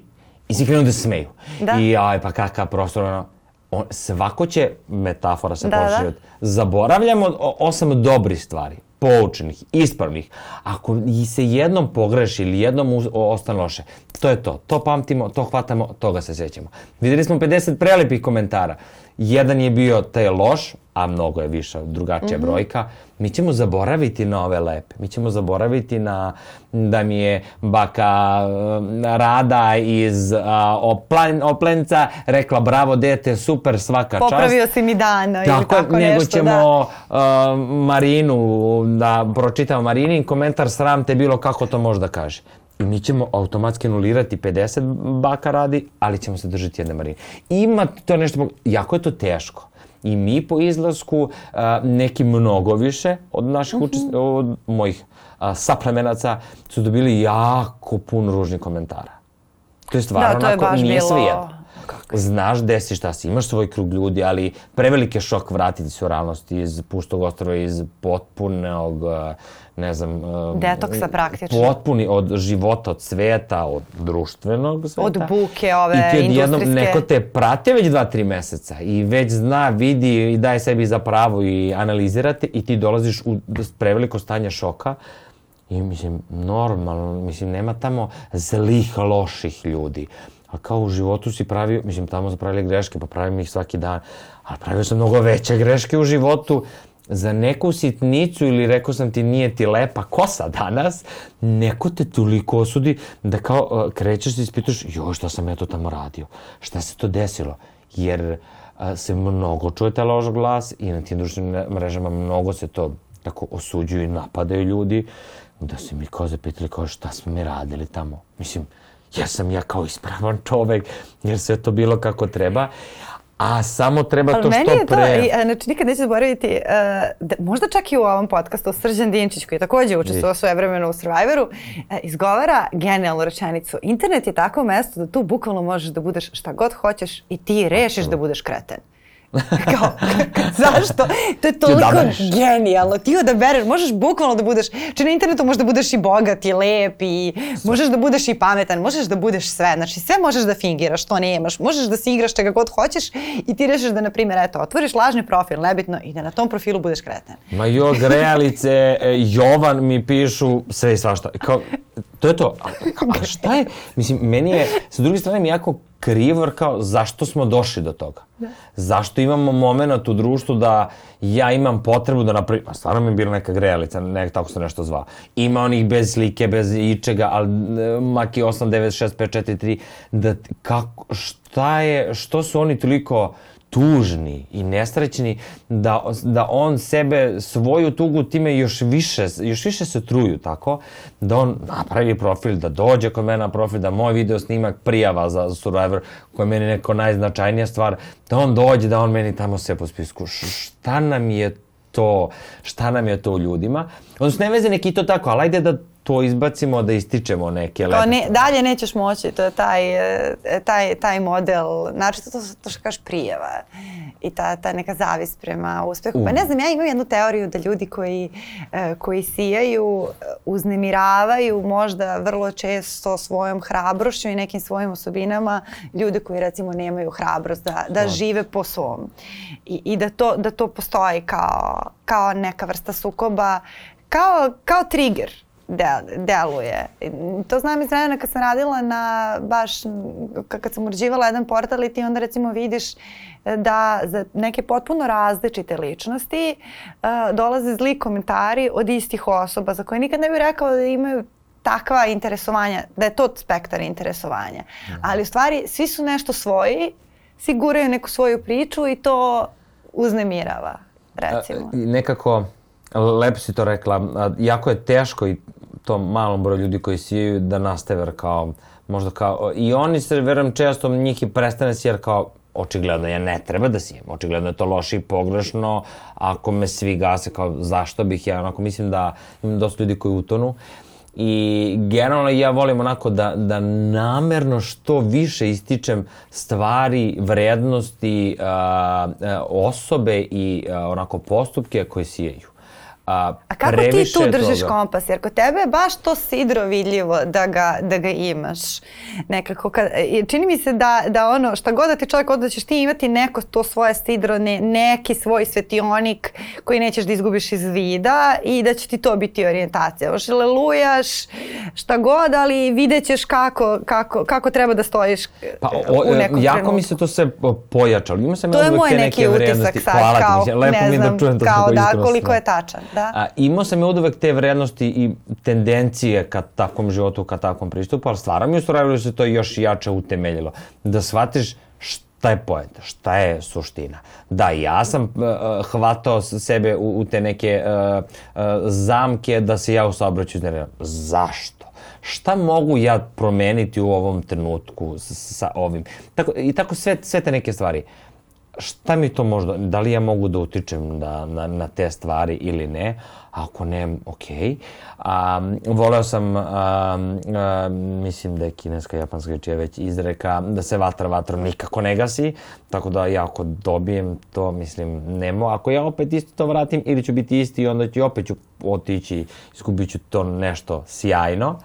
I svi krenu da se smeju. Da. I aj, pa kakav profesor, ono, on, svako će, metafora se Da, da, zaboravljamo osam dobrih stvari, poučenih, ispravnih. Ako se jednom pogreši ili jednom ostane loše, to je to. To pamtimo, to hvatamo, toga se sećamo. Videli smo 50 prelepih komentara. Jedan je bio taj loš, a mnogo je viša, drugačija Mhm. brojka. Mi ćemo zaboraviti na ove lepe. Mi ćemo zaboraviti na da mi je baka um, Rada iz a, Oplen, Oplenca rekla bravo dete, super, svaka čast. Popravio si mi dana ili Tako, tako nego nešto, ćemo uh, Marinu, da pročitamo Marinin komentar, sram te bilo kako to može da kaže. I mi ćemo automatski anulirati 50 baka radi, ali ćemo se držati jedne Marine. Ima to nešto, jako je to teško. I mi po izlasku uh, neki mnogo više od naših Mhm. učest, od mojih uh, saplemenaca su dobili jako puno ružnih komentara. To je stvarno Da, to je onako, baš nije bilo- svejedno. Znaš gde si, šta si, imaš svoj krug ljudi, ali prevelike šok vratiti se u realnost iz pustog ostrova, iz potpunog, uh, ne znam... uh, Detoksa praktično. Potpuni od života, od sveta, od društvenog sveta. Od buke ove I ti industrijske. neko te prate već dva, tri meseca i već zna, vidi i daje sebi za pravo i analizirate i ti dolaziš u preveliko stanje šoka i mislim, normalno, mislim, nema tamo zlih, loših ljudi. A kao u životu si pravio, mislim, tamo su pravili greške, pa pravim ih svaki dan, ali pravio sam mnogo veće greške u životu. Za neku sitnicu ili rekao sam ti nije ti lepa kosa danas, neko te toliko osudi da kao uh, krećeš i ispitaš, joj šta sam ja to tamo radio, šta se to desilo, jer uh, se mnogo čuje taj loš glas i na tim društvenim mrežama mnogo se to tako osuđuju i napadaju ljudi, da se mi kao zapitali kao šta smo mi radili tamo. Mislim, jer sam ja kao ispravan čovek, jer sve to bilo kako treba, a samo treba Ali to meni što je to, pre... i, e, znači nikad neću zaboraviti, uh, da, možda čak i u ovom podcastu Srđan Dinčić, koji je takođe učestvovao svoje vremeno u Survivoru, uh, izgovara genijalnu rečenicu. Internet je takvo mesto da tu bukvalno možeš da budeš šta god hoćeš i ti rešiš da budeš kreten. Kao, zašto? To je toliko genijalno. Ti odabereš, možeš bukvalno da budeš, či na internetu možeš da budeš i bogat i lep i možeš da budeš i pametan, možeš da budeš sve. Znači sve možeš da fingiraš, to nemaš. Možeš da se igraš čega god hoćeš i ti rešiš da, na primjer, eto, otvoriš lažni profil, nebitno, i da na tom profilu budeš kreten. Ma jo, grejalice, e, Jovan mi pišu sve i svašta. Kao, to je to. A, a šta je? Mislim, meni je, sa druge strane mi jako krivo, jer kao, zašto smo došli do toga? Zašto imamo moment u društvu da ja imam potrebu da napravim, a stvarno mi je bila neka grejalica, nek, tako se nešto zvao. Ima onih bez slike, bez ičega, ali e, maki 8, 9, 6, 5, 4, 3, da, kako, šta je, što su oni toliko tužni i nesrećni da, da on sebe, svoju tugu time još više, još više se truju, tako? Da on napravi profil, da dođe kod mene na profil, da moj video snimak prijava za Survivor, koja je meni neko najznačajnija stvar, da on dođe, da on meni tamo sve po spisku. Šta nam je to, šta nam je to u ljudima? Odnosno, ne veze neki to tako, ali ajde da to izbacimo, da ističemo neke To lepe ne, dalje nećeš moći, to je taj, e, taj, taj model, znači to, to što kažeš prijeva i ta, ta neka zavis prema uspehu. Pa ne znam, ja imam jednu teoriju da ljudi koji, e, koji sijaju e, uznemiravaju možda vrlo često svojom hrabrošću i nekim svojim osobinama ljude koji recimo nemaju hrabrost da, da žive po svom. I, i da, to, da to postoji kao, kao neka vrsta sukoba, kao, kao trigger deluje. To znam iz vremena kad sam radila na baš, kad sam uređivala jedan portal i ti onda recimo vidiš e, da za neke potpuno različite ličnosti uh, dolaze zli komentari od istih osoba za koje nikad ne bih rekao da imaju takva interesovanja, da je to spektar interesovanja. Ali u stvari svi su nešto svoji, svi guraju neku svoju priču i to uznemirava, recimo. I nekako, lepo si to rekla, a, jako je teško i tom malom broju ljudi koji sijaju da nastave kao, možda kao, i oni se, verujem, često njih i prestane si jer kao, očigledno ja ne treba da sijem, očigledno je to loše i pogrešno, ako me svi gase, kao zašto bih ja, onako mislim da imam dosta ljudi koji utonu, I generalno ja volim onako da, da namerno što više ističem stvari, vrednosti, a, a, osobe i a, onako postupke koje sijaju. A, A kako ti tu držiš toga. kompas? Jer kod tebe je baš to sidro vidljivo da ga, da ga imaš. Nekako, kad, čini mi se da, da ono, šta god da ti čovjek odda ćeš ti imati neko to svoje sidro, ne, neki svoj svetionik koji nećeš da izgubiš iz vida i da će ti to biti orijentacija. Još lelujaš, šta god, ali vidjet ćeš kako, kako, kako treba da stojiš Pa, e, o, u e, nekom jako trenutku. mi se to sve po- pojačalo. Ima sam To je moj neki neke utisak sad, kao, lepo ne mi je znam, da čujem to kao da, koliko je tačan, da. A, imao sam ja od uvek te vrednosti i tendencije ka takvom životu, ka takvom pristupu, ali stvarno mi je ustrojilo da se to još jače utemeljilo. Da shvatiš šta je poenta, šta je suština. Da, ja sam uh, hvatao sebe u, u te neke uh, uh, zamke da se ja u saobraćaju iznenadam. Zašto? Šta mogu ja promeniti u ovom trenutku s- sa ovim? Tako, I tako sve, sve te neke stvari šta mi to možda, da li ja mogu da utičem na, na, na te stvari ili ne, ako ne, ok. A, voleo sam, a, a, mislim da je kineska, japanska čija već izreka, da se vatra vatrom nikako ne gasi, tako da ja ako dobijem to, mislim, nemo. Ako ja opet isto to vratim, ili ću biti isti onda ću opet ću otići, izgubit ću to nešto sjajno.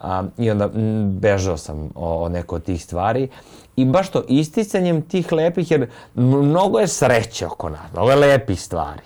A, I onda m, bežao sam o, neko od tih stvari. I baš to isticanjem tih lepih, jer mnogo je sreće oko nas, mnogo je lepih stvari.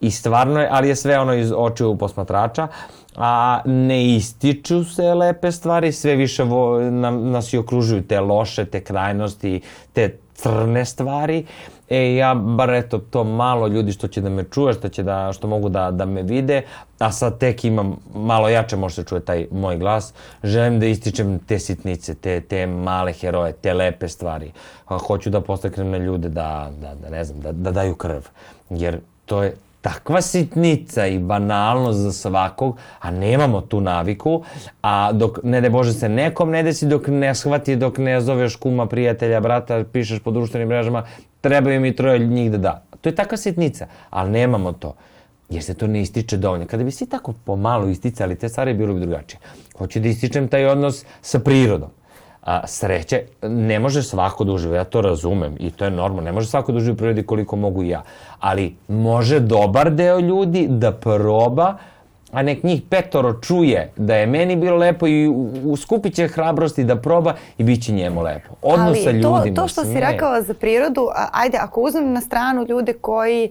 I stvarno je, ali je sve ono iz očiju posmatrača, a ne ističu se lepe stvari, sve više vo, nam, nas i okružuju te loše, te krajnosti, te crne stvari. E, ja bar eto to malo ljudi što će da me čuje, što, će da, što mogu da, da me vide, a sad tek imam malo jače može se čuje taj moj glas, želim da ističem te sitnice, te, te male heroje, te lepe stvari. A, hoću da postaknem na ljude da, da, da ne znam, da, da daju krv. Jer to je takva sitnica i banalnost za svakog, a nemamo tu naviku, a dok, ne de Bože, se nekom ne desi dok ne shvati, dok ne zoveš kuma, prijatelja, brata, pišeš po društvenim mrežama, trebaju mi troje njih da da. To je takva sitnica, ali nemamo to. Jer se to ne ističe dovoljno. Kada bi svi tako pomalo isticali te stvari, bilo bi drugačije. Hoću da ističem taj odnos sa prirodom. A, sreće, ne može svako da uživa, ja to razumem i to je normalno, ne može svako da uživa u prirodi koliko mogu ja, ali može dobar deo ljudi da proba a nek njih petoro čuje da je meni bilo lepo i u- u- skupit će hrabrosti da proba i bit će njemu lepo. Odnos sa Ali ljudima. to, to što si rekao za prirodu, ajde, ako uzmem na stranu ljude koji e,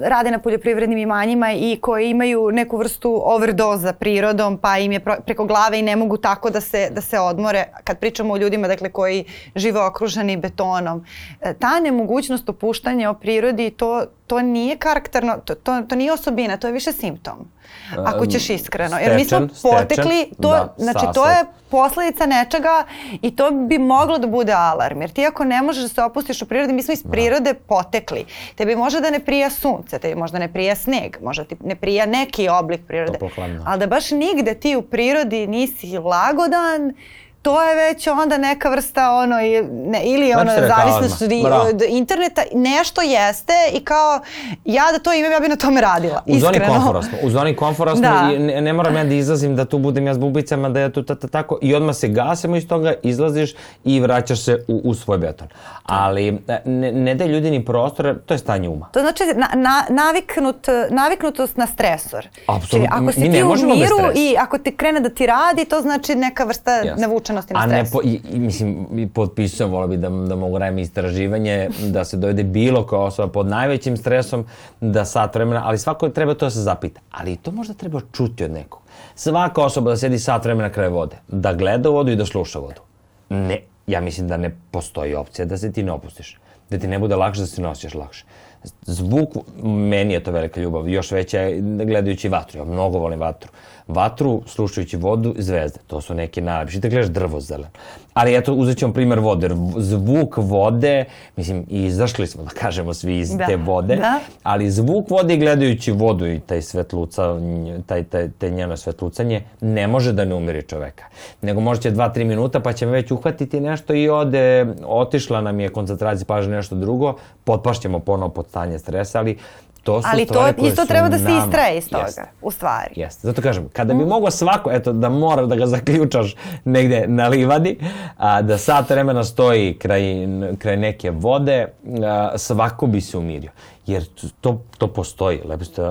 rade na poljoprivrednim imanjima i koji imaju neku vrstu overdoza prirodom, pa im je preko glave i ne mogu tako da se, da se odmore, kad pričamo o ljudima dakle, koji žive okruženi betonom, e, ta nemogućnost opuštanja o prirodi, to, to nije karakterno, to, to, to nije osobina, to je više simptom. Ako ćeš iskreno. Jer mi smo Stečen, stečen, potekli, to, da, znači to sasvim. je posledica nečega i to bi moglo da bude alarm. Jer ti ako ne možeš da se opustiš u prirodi, mi smo iz prirode potekli. Tebi može da ne prija sunce, tebi možda ne prija sneg, možda ti ne prija neki oblik prirode. Ali da baš nigde ti u prirodi nisi lagodan, to je već onda neka vrsta ono, ne, ili ono zavisnost od, interneta, nešto jeste i kao ja da to imam, ja bi na tome radila. U zoni komfora smo, u zoni komfora smo Da. i ne, ne moram ja da izlazim da tu budem ja s bubicama, da ja tu ta, ta, tako i odmah se gasimo iz toga, izlaziš i vraćaš se u, u svoj beton. Ali e, ne, ne da ljudi ni prostora, to je stanje uma. To znači na, na, naviknut, naviknutost na stresor. Apsolutno. Znači, ako si Mi ti ne možemo bez stresa. i ako ti krene da ti radi, to znači neka vrsta Jasno. Navučenosti na A stres. ne, po, i, i, mislim, potpisujem, volio bi da, da mogu raditi istraživanje, da se dovede bilo kao osoba pod najvećim stresom, da sat vremena, ali svako treba to da se zapita. Ali to možda treba čuti od nekog. Svaka osoba da sedi sat vremena kraj vode, da gleda vodu i da sluša vodu. Ne, ja mislim da ne postoji opcija da se ti ne opustiš. Da ti ne bude lakše, da se ne osjećaš lakše. Zvuk, meni je to velika ljubav, još veća je gledajući vatru. Ja mnogo volim vatru. Vatru, slušajući vodu, zvezde. To su neke najlepše. Da gledaš drvo zeleno. Ali eto, uzet ćemo primer vode. Zvuk vode, mislim, i izašli smo, da kažemo, svi iz Da, te vode. da. Ali zvuk vode i gledajući vodu i taj svetluca, taj, taj, taj njeno svetlucanje, ne može da ne umiri čoveka. Nego može će dva, tri minuta pa će me već uhvatiti nešto i ode, otišla nam je koncentracija pažnje nešto drugo, potpašćemo ponovo pod stanje stresa, ali to su Ali to isto treba da se istraje iz toga, Jeste. u stvari. Jeste. Zato kažem, kada bi mogao svako, eto, da mora da ga zaključaš negde na livadi, a, da sat vremena stoji kraj, kraj neke vode, a, svako bi se umirio. Jer to, to postoji, lepo ste,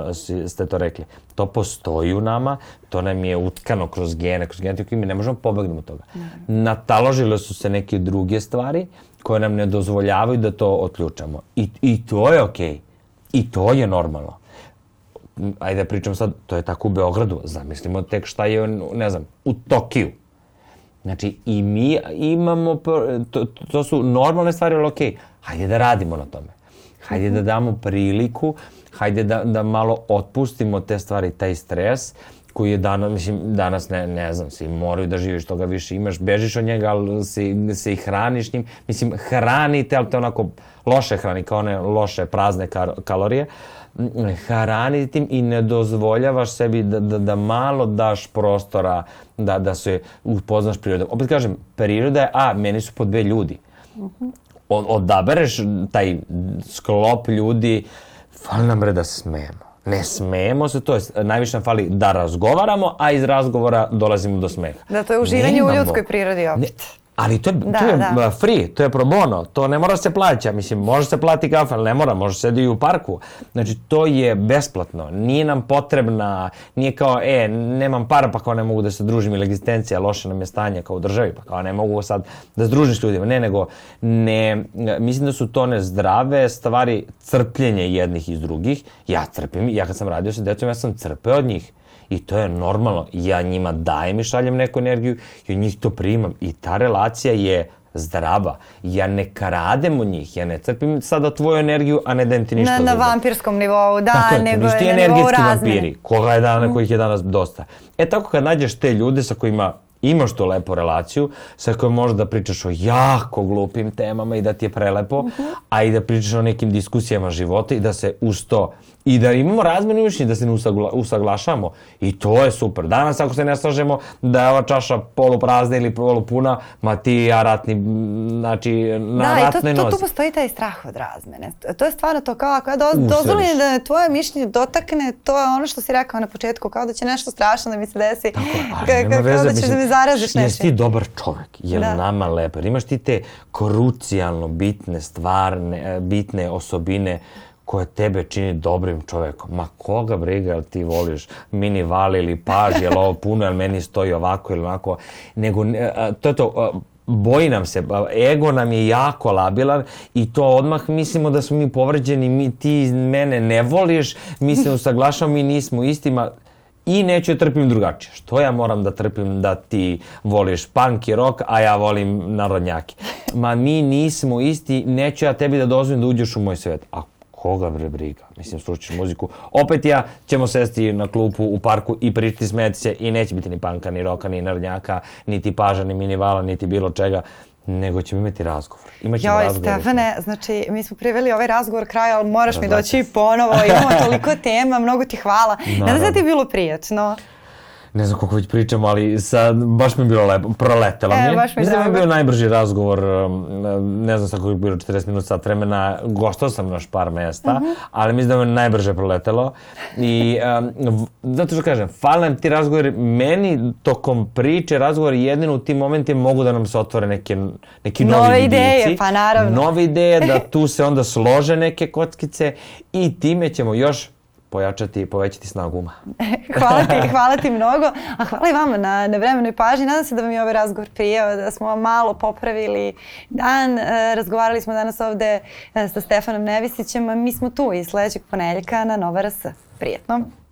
ste to rekli. To postoji u nama, to nam je utkano kroz gene, kroz genetiku i mi ne možemo pobegnemo od toga. Nataložile su se neke druge stvari koje nam ne dozvoljavaju da to otključamo. I, i to je okej. Okay. I to je normalno ajde da pričam sad, to je tako u Beogradu, zamislimo tek šta je, ne znam, u Tokiju. Znači, i mi imamo, to, to su normalne stvari, ali okej, okay, hajde da radimo na tome. Hajde da damo priliku, hajde da, da malo otpustimo te stvari, taj stres, koji je danas, mislim, danas ne, ne znam, svi moraju da živiš, toga više imaš, bežiš od njega, ali se, se i hraniš njim. Mislim, hranite, ali te onako loše hrani, kao one loše, prazne kar, kalorije. Hraniti tim i ne dozvoljavaš sebi da, da, da malo daš prostora da, da se upoznaš prirodom. Opet kažem, priroda je, a, meni su po dve ljudi. Od, odabereš taj sklop ljudi, fali nam bre da se smejemo. Ne smejemo se, to je najviše nam fali da razgovaramo, a iz razgovora dolazimo do smeha. Da, to je uživanje u ljudskoj prirodi opet. Ne, ali to je, da, to je da. free, to je pro bono, to ne mora se plaća, mislim, može se plati kafa, ali ne mora, može sedi i u parku. Znači, to je besplatno, nije nam potrebna, nije kao, e, nemam para pa kao ne mogu da se družim ili egzistencija, loše nam je stanje kao u državi, pa kao ne mogu sad da se družim s ljudima, ne, nego, ne, mislim da su to nezdrave stvari, crpljenje jednih iz drugih, ja crpim, ja kad sam radio sa decom, ja sam crpeo od njih, I to je normalno. Ja njima dajem i šaljem neku energiju i od njih to primam. I ta relacija je zdrava. Ja ne kradem od njih, ja ne crpim sada tvoju energiju, a ne dajem ti ništa Na, na vampirskom nivou, da, tako je, nego je na energetski razmene. vampiri, koga je dana, kojih je danas dosta. E tako kad nađeš te ljude sa kojima imaš tu lepu relaciju, sa kojom možeš da pričaš o jako glupim temama i da ti je prelepo, uh -huh. a i da pričaš o nekim diskusijama života i da se uz to i da imamo razmenu mišljenja, da se ne usagla, usaglašamo. I to je super. Danas ako se ne slažemo da je ova čaša poluprazna ili polupuna, ma ti ja ratni, znači na da, ratnoj i to, nozi. to, tu postoji taj strah od razmene. To je stvarno to kao ako ja do, dozvolim da tvoje mišljenje dotakne, to je ono što si rekao na početku, kao da će nešto strašno da mi se desi. Tako, ali ka, nema ka, veze. Kao da ćeš da mi zaraziš nešto. Jesi ti dobar čovek, je li Da. nama lepo? Imaš ti te krucijalno bitne, stvarne, bitne osobine koje tebe čini dobrim čovekom. Ma koga briga, jel ti voliš mini vali ili paž, jel ovo puno, jel meni stoji ovako ili onako. Nego, a, to je to, a, boji nam se, ego nam je jako labilan i to odmah mislimo da smo mi povređeni, mi, ti mene ne voliš, mi se usaglašamo, mi nismo istima, i neću da trpim drugačije. Što ja moram da trpim da ti voliš punk i rock, a ja volim narodnjake. Ma mi nismo isti, neću ja tebi da dozvolim da uđeš u moj svet. A koga bre briga? Mislim, slušaš muziku. Opet ja ćemo sesti na klupu u parku i pričati, smeti se i neće biti ni panka, ni roka, ni narodnjaka, niti paža, ni minivala, niti bilo čega nego ćemo imati razgovor. Imaćemo Joj, razgovor. Stefane, znači, mi smo priveli ovaj razgovor kraju, ali moraš mi Da, doći ponovo, imamo toliko tema, mnogo ti hvala. Nadam da ti je bilo prijatno. Ne znam koliko već pričamo, ali sad baš mi je bilo lepo, proletelo E, mi je. baš mi Mislim da je bio najbrži razgovor, um, ne znam sa koliko je bilo 40 minuta sat vremena, gostao sam još par mesta, Mhm. ali mislim da mi je najbrže proletelo. I um, zato što kažem, fale nam ti razgovori, meni tokom priče, razgovori jedino u tim momentima mogu da nam se otvore neke, neki Nove novi ideje, vidici, pa naravno. Nove ideje, da tu se onda slože neke kockice i time ćemo još pojačati i povećati snagu uma. hvala ti, hvala ti mnogo, a hvala i vama na, na vremenoj pažnji. Nadam se da vam je ovaj razgovor prijao, da smo malo popravili dan. E, razgovarali smo danas ovde e, sa Stefanom Nevisićem, mi smo tu i sledećeg ponedjeljka na Nova RS. Prijetno.